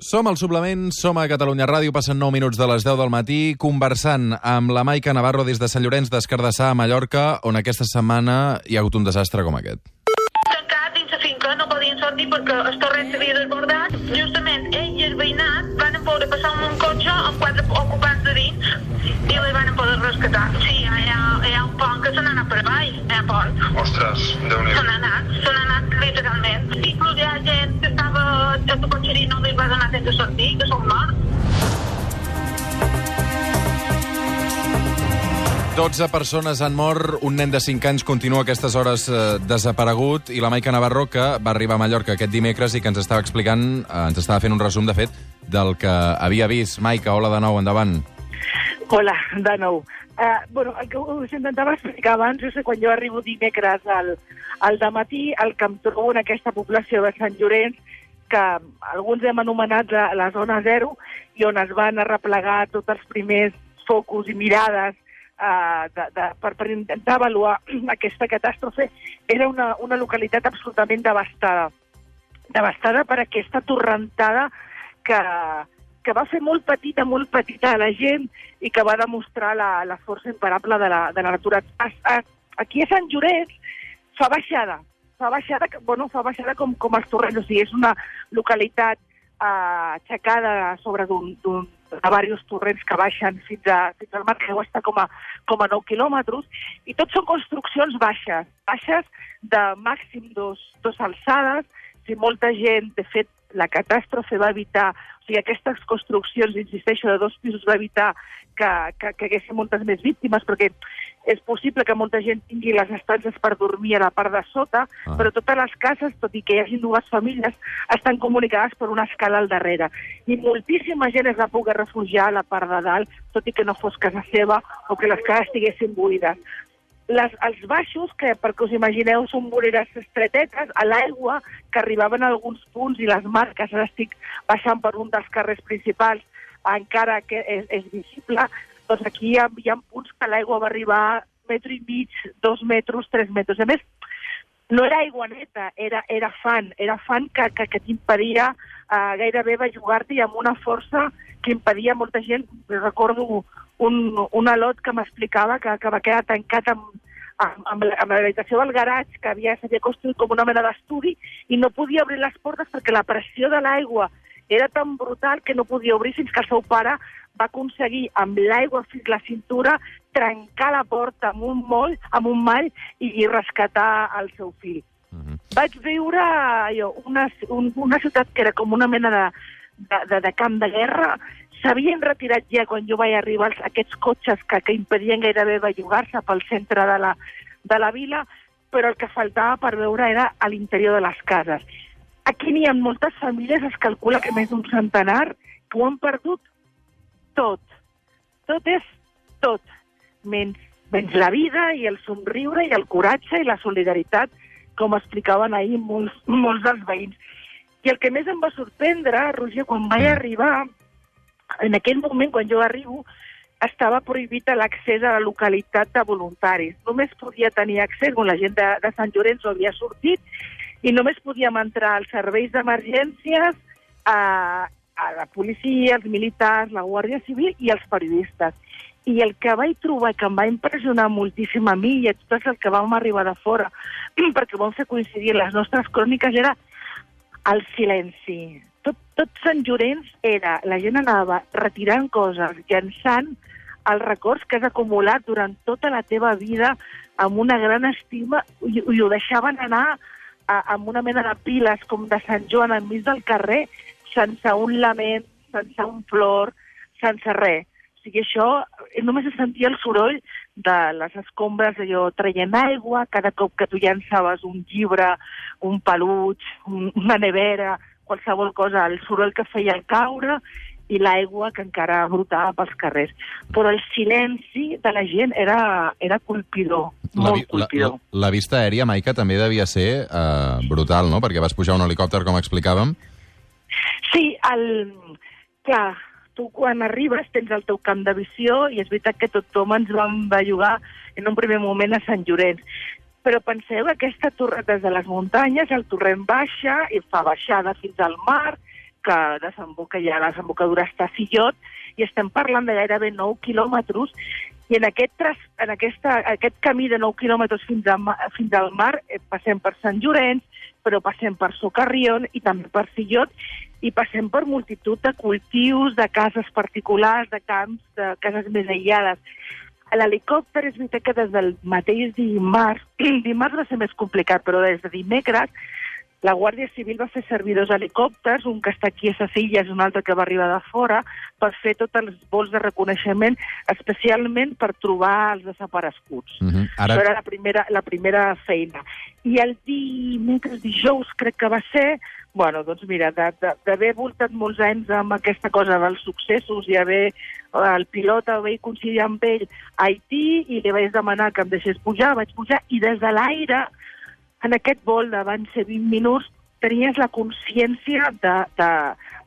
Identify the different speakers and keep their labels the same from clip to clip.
Speaker 1: Som al suplement, som a Catalunya Ràdio, passen 9 minuts de les 10 del matí, conversant amb la Maica Navarro des de Sant Llorenç d'Escardassà a Mallorca, on aquesta setmana hi ha hagut un desastre com aquest.
Speaker 2: tancat dins la finca, no podien sortir perquè el torrent s'havia desbordat. Justament ell i el veïnat van poder passar amb un cotxe amb quatre ocupants de dins i les van poder rescatar. Sí, hi ha, hi ha un pont que se n'ha anat per avall, hi ha pont.
Speaker 3: Ostres, déu nhi
Speaker 2: Se n'ha anat, se n'ha anat literalment. Inclús hi ha gent que cotxeria i no li va donar temps de sortir, que són morts.
Speaker 1: 12 persones han mort, un nen de 5 anys continua a aquestes hores eh, desaparegut i la Maica Navarro, que va arribar a Mallorca aquest dimecres i que ens estava explicant, eh, ens estava fent un resum, de fet, del que havia vist. Maica, hola de nou, endavant.
Speaker 4: Hola, de nou. Uh, bueno, el que us intentava explicar abans és que quan jo arribo dimecres al, al matí, el que em trobo en aquesta població de Sant Llorenç, que alguns hem anomenat la, la zona zero, i on es van arreplegar tots els primers focus i mirades uh, de, de, per, per intentar avaluar aquesta catàstrofe, era una, una localitat absolutament devastada. Devastada per aquesta torrentada que, que va fer molt petita, molt petita a la gent i que va demostrar la, la força imparable de la, de la natura. A, a, aquí a Sant Llorenç fa baixada, fa baixada, bueno, fa baixada com, com els torrents, o sigui, és una localitat eh, aixecada sobre d'un de diversos torrents que baixen fins, a, fins al mar, que deu estar com a, com a 9 quilòmetres, i tot són construccions baixes, baixes de màxim dos, dos alçades, si molta gent, de fet, la catàstrofe va evitar, o sigui, aquestes construccions, insisteixo, de dos pisos va evitar que, que, que haguessin moltes més víctimes, perquè és possible que molta gent tingui les estances per dormir a la part de sota,
Speaker 1: Ah.
Speaker 4: però totes les cases, tot i que hi hagi dues famílies, estan comunicades per una escala al darrere. I moltíssima gent es va poder refugiar a la part de dalt, tot i que no fos casa seva o que les cases estiguessin buides les, els baixos, que perquè us imagineu són voreres estretetes, a l'aigua, que arribaven a alguns punts i les marques, ara estic baixant per un dels carrers principals, encara que és, és visible, doncs aquí hi ha, hi ha punts que l'aigua va arribar metro i mig, dos metres, tres metres. A més, no era aigua neta, era, era fan, era fan que, que, que t'impedia uh, gairebé bellugar-t'hi amb una força que impedia molta gent. Recordo un, un alot que m'explicava que, que va quedar tancat amb, amb, amb, la- amb l'habitació del garatge, que havia s'havia construït com una mena d'estudi, i no podia obrir les portes perquè la pressió de l'aigua era tan brutal que no podia obrir fins que el seu pare va aconseguir, amb l'aigua fins la cintura, trencar la porta amb un moll, amb un mall i, i rescatar el seu fill.
Speaker 1: Uh -huh.
Speaker 4: Vaig viure allò, una, un, una ciutat que era com una mena de, de, de, de camp de guerra. S'havien retirat ja quan jo vaig arribar aquests cotxes que, que impedien gairebé bellugar-se pel centre de la, de la vila, però el que faltava per veure era a l'interior de les cases. Aquí n'hi ha moltes famílies, es calcula que més d'un centenar, que ho han perdut tot. Tot és tot, menys, menys la vida i el somriure i el coratge i la solidaritat, com explicaven ahir molts, molts dels veïns. I el que més em va sorprendre, Roger, quan vaig arribar, en aquell moment, quan jo arribo, estava prohibit l'accés a la localitat de voluntaris. Només podia tenir accés, quan la gent de, de Sant Llorenç ho havia sortit, i només podíem entrar als serveis d'emergències, a, a la policia, els militars, la Guàrdia Civil i els periodistes. I el que vaig trobar, que em va impressionar moltíssim a mi i a tots els que vam arribar de fora, perquè vam fer coincidir les nostres cròniques, era el silenci. Tot, Sant Llorenç era, la gent anava retirant coses, llançant els records que has acumulat durant tota la teva vida amb una gran estima i, i ho deixaven anar a, amb una mena de piles com de Sant Joan enmig del carrer sense un lament, sense un flor, sense res. O sigui, això, eh, només se sentia el soroll de les escombres, allò, traient aigua, cada cop que tu llançaves un llibre, un peluig, un, una nevera, qualsevol cosa, el soroll que feia caure i l'aigua que encara brotava pels carrers. Però el silenci de la gent era, era colpidor,
Speaker 1: La,
Speaker 4: molt
Speaker 1: vi- la,
Speaker 4: colpidor.
Speaker 1: la, la vista aèria, Maica, també devia ser eh, brutal, no? Perquè vas pujar un helicòpter, com explicàvem.
Speaker 4: Sí, el... clar, tu quan arribes tens el teu camp de visió i és veritat que tothom ens vam bellugar en un primer moment a Sant Llorenç. Però penseu que aquesta torre des de les muntanyes, el torrent baixa i fa baixada fins al mar, que desemboca ja a la desembocadura està Sillot, i estem parlant de gairebé 9 quilòmetres, i en aquest, en aquesta, aquest camí de 9 quilòmetres fins, a, fins al mar eh, passem per Sant Llorenç, però passem per Socarrion i també per Sillot, i passem per multitud de cultius, de cases particulars, de camps, de cases més aïllades. L'helicòpter és veritat que des del mateix dimarts, dimarts va ser més complicat, però des de dimecres la Guàrdia Civil va fer servir dos helicòpters, un que està aquí a ses illes, un altre que va arribar de fora, per fer tots els vols de reconeixement, especialment per trobar els desapareguts.
Speaker 1: Uh -huh. Ara...
Speaker 4: Això era la primera, la primera feina. I el dimecres, dijous, crec que va ser, bueno, doncs mira, d'haver voltat molts anys amb aquesta cosa dels successos i haver el pilot vaig coincidir amb ell a Haití i li vaig demanar que em deixés pujar, vaig pujar i des de l'aire en aquest vol de ser 20 minuts tenies la consciència de, de,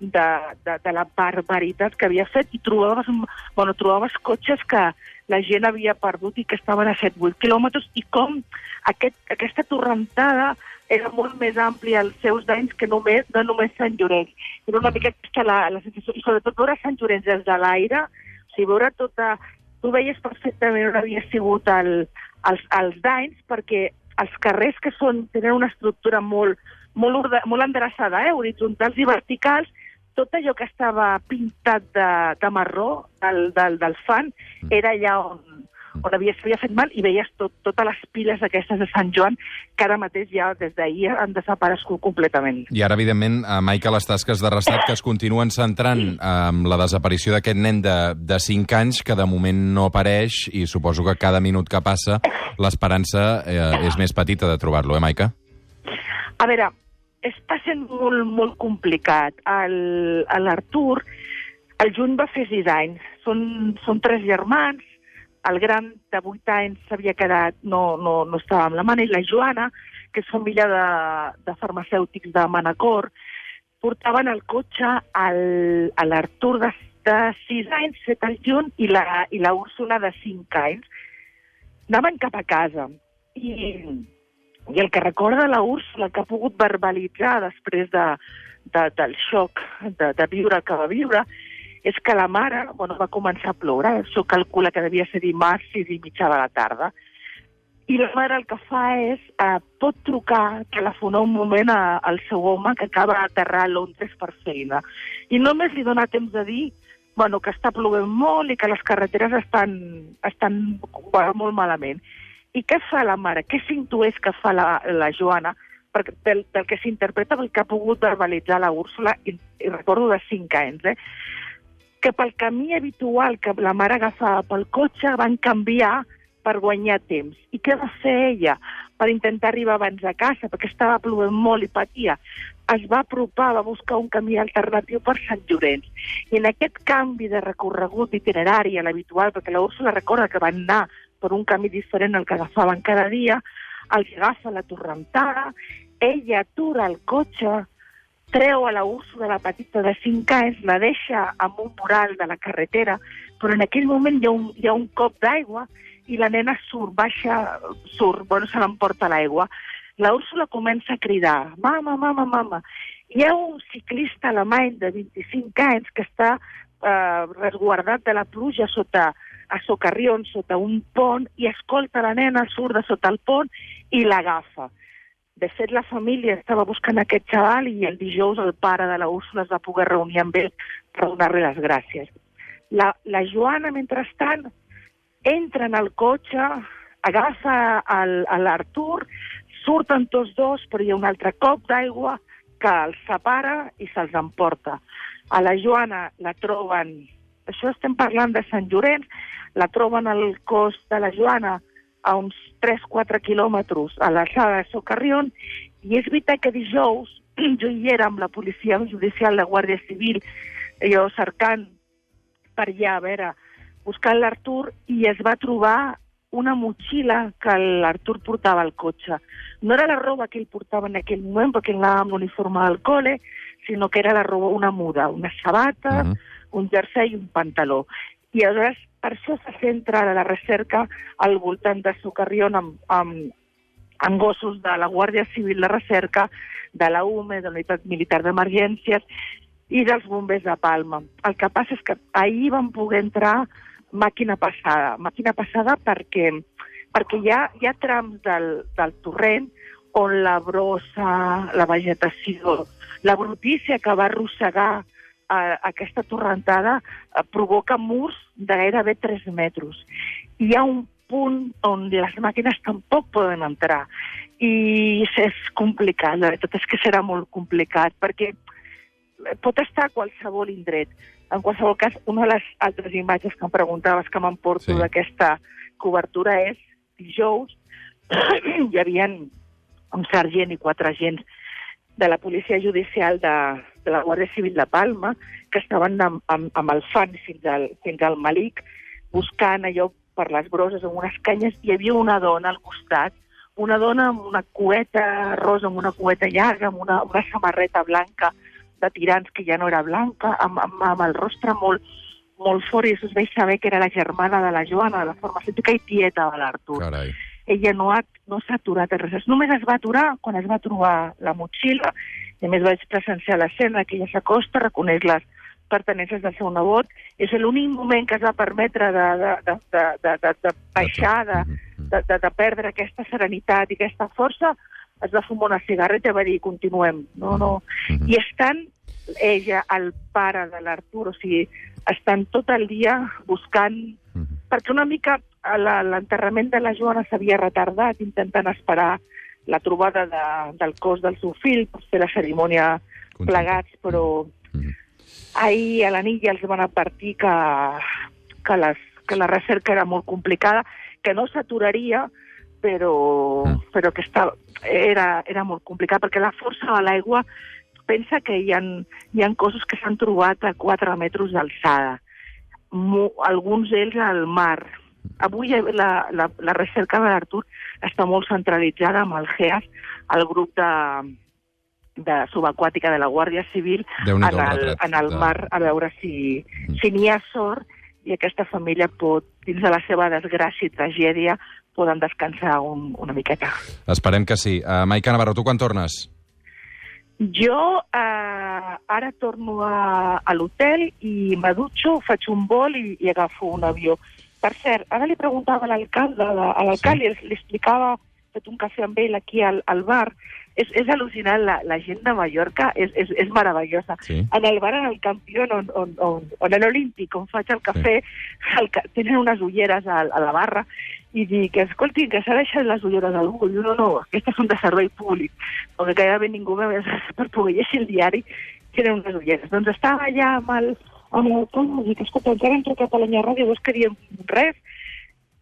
Speaker 4: de, de, de la barbaritat que havia fet i trobaves, bueno, trobaves cotxes que la gent havia perdut i que estaven a 7-8 quilòmetres i com aquest, aquesta torrentada era molt més àmplia els seus danys que només, no només Sant Llorenç. Era una mica aquesta la, la sensació, i sobretot veure Sant Llorenç des de l'aire, o sigui, veure tota... Tu veies perfectament on havia sigut el, els, els danys, perquè els carrers que són, tenen una estructura molt, molt, orde, molt endreçada, eh, horitzontals i verticals, tot allò que estava pintat de, de marró, del, del, del fan, mm. era allà on, on havia, s'havia fet mal i veies tot, totes les piles aquestes de Sant Joan que ara mateix ja des d'ahir han desaparegut completament.
Speaker 1: I ara, evidentment, a Maica, les tasques de rescat que es continuen centrant amb la desaparició d'aquest nen de, de 5 anys que de moment no apareix i suposo que cada minut que passa l'esperança eh, és més petita de trobar-lo, eh, Maica?
Speaker 4: A veure, està sent molt, molt complicat. L'Artur, el juny va fer 6 anys. Són, són tres germans, el gran de 8 anys s'havia quedat, no, no, no estava amb la mare, i la Joana, que és família de, de farmacèutics de Manacor, portaven el cotxe al, a l'Artur de, de 6 anys, 7 al juny, i la, i la Úrsula de 5 anys anaven cap a casa. I, i el que recorda la Úrsula, que ha pogut verbalitzar després de, de, del xoc de, de viure el que va viure, és que la mare bueno, va començar a ploure. Això calcula que devia ser dimarts, i mitja de la tarda. I la mare el que fa és, eh, pot trucar, telefonar un moment a, al seu home que acaba d'aterrar a Londres per feina. I només li dona temps de dir bueno, que està plovent molt i que les carreteres estan, estan bueno, molt malament. I què fa la mare? Què s'intueix que fa la, la Joana? Perquè del, del que s'interpreta pel que ha pogut verbalitzar la Úrsula, i, i recordo de 5 anys, eh? que pel camí habitual que la mare agafava pel cotxe van canviar per guanyar temps. I què va fer ella per intentar arribar abans a casa, perquè estava plovent molt i patia? es va apropar, va buscar un camí alternatiu per Sant Llorenç. I en aquest canvi de recorregut itinerari a l'habitual, perquè la Úrsula recorda que van anar per un camí diferent al que agafaven cada dia, els agafa la torrentada, ella atura el cotxe, treu a la Úrsula, la petita de 5 anys, la deixa amb un mural de la carretera, però en aquell moment hi ha un, hi ha un cop d'aigua i la nena surt, baixa, surt, bueno, se l'emporta l'aigua la Úrsula comença a cridar, mama, mama, mama. Hi ha un ciclista alemany de 25 anys que està eh, resguardat de la pluja sota a Socarrion, sota un pont, i escolta la nena, surt de sota el pont i l'agafa. De fet, la família estava buscant aquest xaval i el dijous el pare de la Úrsula es va poder reunir amb ell per donar-li les gràcies. La, la Joana, mentrestant, entra en el cotxe, agafa l'Artur, Surten tots dos, però hi ha un altre cop d'aigua que els separa i se'ls emporta. A la Joana la troben, això estem parlant de Sant Llorenç, la troben al cos de la Joana a uns 3-4 quilòmetres a l'alçada de Socarrion, i és veritat que dijous jo hi era amb la policia judicial de Guàrdia Civil, jo cercant per allà, a veure, buscant l'Artur, i es va trobar una motxilla que l'Artur portava al cotxe. No era la roba que ell portava en aquell moment, perquè anava amb l'uniforme del col·le, sinó que era la roba, una muda, una sabata, uh mhm. -huh. Un jersei i un pantaló. I aleshores, per això se centra la recerca al voltant de Socarrion amb, amb, amb gossos de la Guàrdia Civil de Recerca, de la UME, de la Unitat Militar d'Emergències, i dels bombers de Palma. El que passa és que ahir van poder entrar màquina passada. Màquina passada perquè, perquè hi, ha, hi ha trams del, del torrent on la brossa, la vegetació, la brutícia que va arrossegar eh, aquesta torrentada eh, provoca murs de gairebé 3 metres. Hi ha un punt on les màquines tampoc poden entrar i és complicat, la veritat és que serà molt complicat, perquè pot estar a qualsevol indret. En qualsevol cas, una de les altres imatges que em preguntaves que m'emporto
Speaker 1: Sí.
Speaker 4: d'aquesta cobertura és dijous hi havia un sergent i quatre agents de la policia judicial de, de la Guàrdia Civil de Palma que estaven amb, amb, amb el fan fins al, fins al Malic buscant allò per les broses amb unes canyes i hi havia una dona al costat una dona amb una cueta rosa, amb una cueta llarga, amb una, una samarreta blanca de tirants que ja no era blanca, amb, amb, amb el rostre molt, molt fort, i es veig saber que era la germana de la Joana, de la farmacèutica i tieta de l'Artur. Ella no, ha, no s'ha aturat res. Només es va aturar quan es va trobar la motxilla, i a més vaig presenciar l'escena, que ella s'acosta, reconeix les pertenences del seu nebot. És l'únic moment que es va permetre de, de, de, de, de, de, de baixar, de,
Speaker 1: Mhm.
Speaker 4: de, de, de perdre aquesta serenitat i aquesta força, es va fumar una cigarreta i va dir, continuem. No, no.
Speaker 1: Mhm.
Speaker 4: I estan, ella, el pare de l'Artur, o sigui, estan tot el dia buscant...
Speaker 1: Mhm.
Speaker 4: Perquè una mica l'enterrament de la Joana s'havia retardat, intentant esperar la trobada de, del cos del seu fill per fer la cerimònia
Speaker 1: Conjunta.
Speaker 4: plegats, però
Speaker 1: Mhm.
Speaker 4: ahir a la nit ja els van advertir que, que, les, que la recerca era molt complicada, que no s'aturaria, però,
Speaker 1: Mm.
Speaker 4: però que estava, era, era molt complicat, perquè la força de l'aigua pensa que hi ha, hi ha cossos que s'han trobat a 4 metres d'alçada, alguns d'ells al mar. Avui eh, la, la, la recerca de l'Artur està molt centralitzada amb el GEAS, el grup de, de subaquàtica de la Guàrdia Civil, en
Speaker 1: el retrat
Speaker 4: en el
Speaker 1: de-
Speaker 4: mar a veure si,
Speaker 1: Mm.
Speaker 4: si n'hi ha sort i aquesta família pot, dins de la seva desgràcia i tragèdia, poden descansar un, una miqueta.
Speaker 1: Esperem que sí. Uh, Maica Navarro, tu quan tornes?
Speaker 4: Jo eh, ara torno a, a l'hotel i m'adutxo, faig un vol i, i agafo un avió. Per cert, ara li preguntava a l'alcalde, a l'alcalde, sí. li explicava, fet un cafè amb ell aquí al, al bar, és, és al·lucinant, la, la gent de Mallorca és, és, és meravellosa.
Speaker 1: Sí.
Speaker 4: En el bar, en el campió, on, on, on, on en l'Olímpic, on faig el cafè, sí. el, tenen unes ulleres a, a la barra i dic, escolti, que s'ha deixat les ulleres al Google. Diu, no, no, aquestes són de servei públic, perquè gairebé ningú veu per poder llegir el diari, tenen unes ulleres. Doncs estava allà amb el, el com, dic, escolta, encara hem trucat a l'Anya Ràdio, vols que diem res?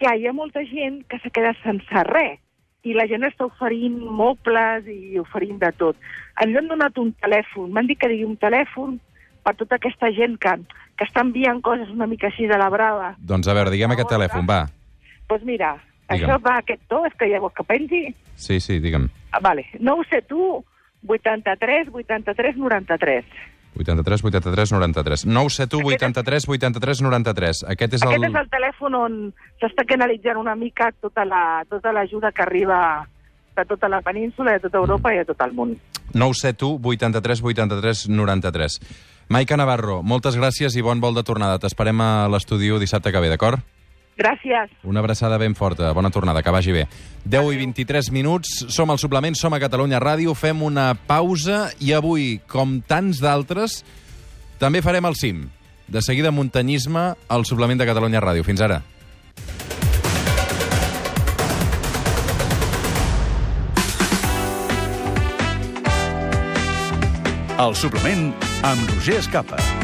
Speaker 4: Clar, hi ha molta gent que s'ha quedat sense res i la gent està oferint mobles i oferint de tot. Ens han donat un telèfon, m'han dit que digui un telèfon per tota aquesta gent que, que està enviant coses una mica així de la brava.
Speaker 1: Doncs a veure, diguem aquest telèfon, va.
Speaker 4: Doncs pues mira,
Speaker 1: Digue'm.
Speaker 4: això va aquest to, és que llavors que pensi...
Speaker 1: Sí, sí, digue'm.
Speaker 4: Ah, vale, no ho sé tu, 83, 83, 93.
Speaker 1: 83, 83, 93. 9 7 1 83, 83, 93. Aquest és el...
Speaker 4: Aquest és el telèfon on s'està canalitzant una mica tota la tota l'ajuda que arriba de tota la península, de tota Europa i de tot el món.
Speaker 1: 971 83 83 93. Maica Navarro, moltes gràcies i bon vol de tornada. T'esperem a l'estudi dissabte que ve, d'acord?
Speaker 4: Gràcies.
Speaker 1: Una abraçada ben forta. Bona tornada, que vagi bé. 10 i 23 minuts, som al suplement, som a Catalunya Ràdio, fem una pausa i avui, com tants d'altres, també farem el cim. De seguida, muntanyisme al suplement de Catalunya Ràdio. Fins ara.
Speaker 3: El suplement amb Roger Escapa.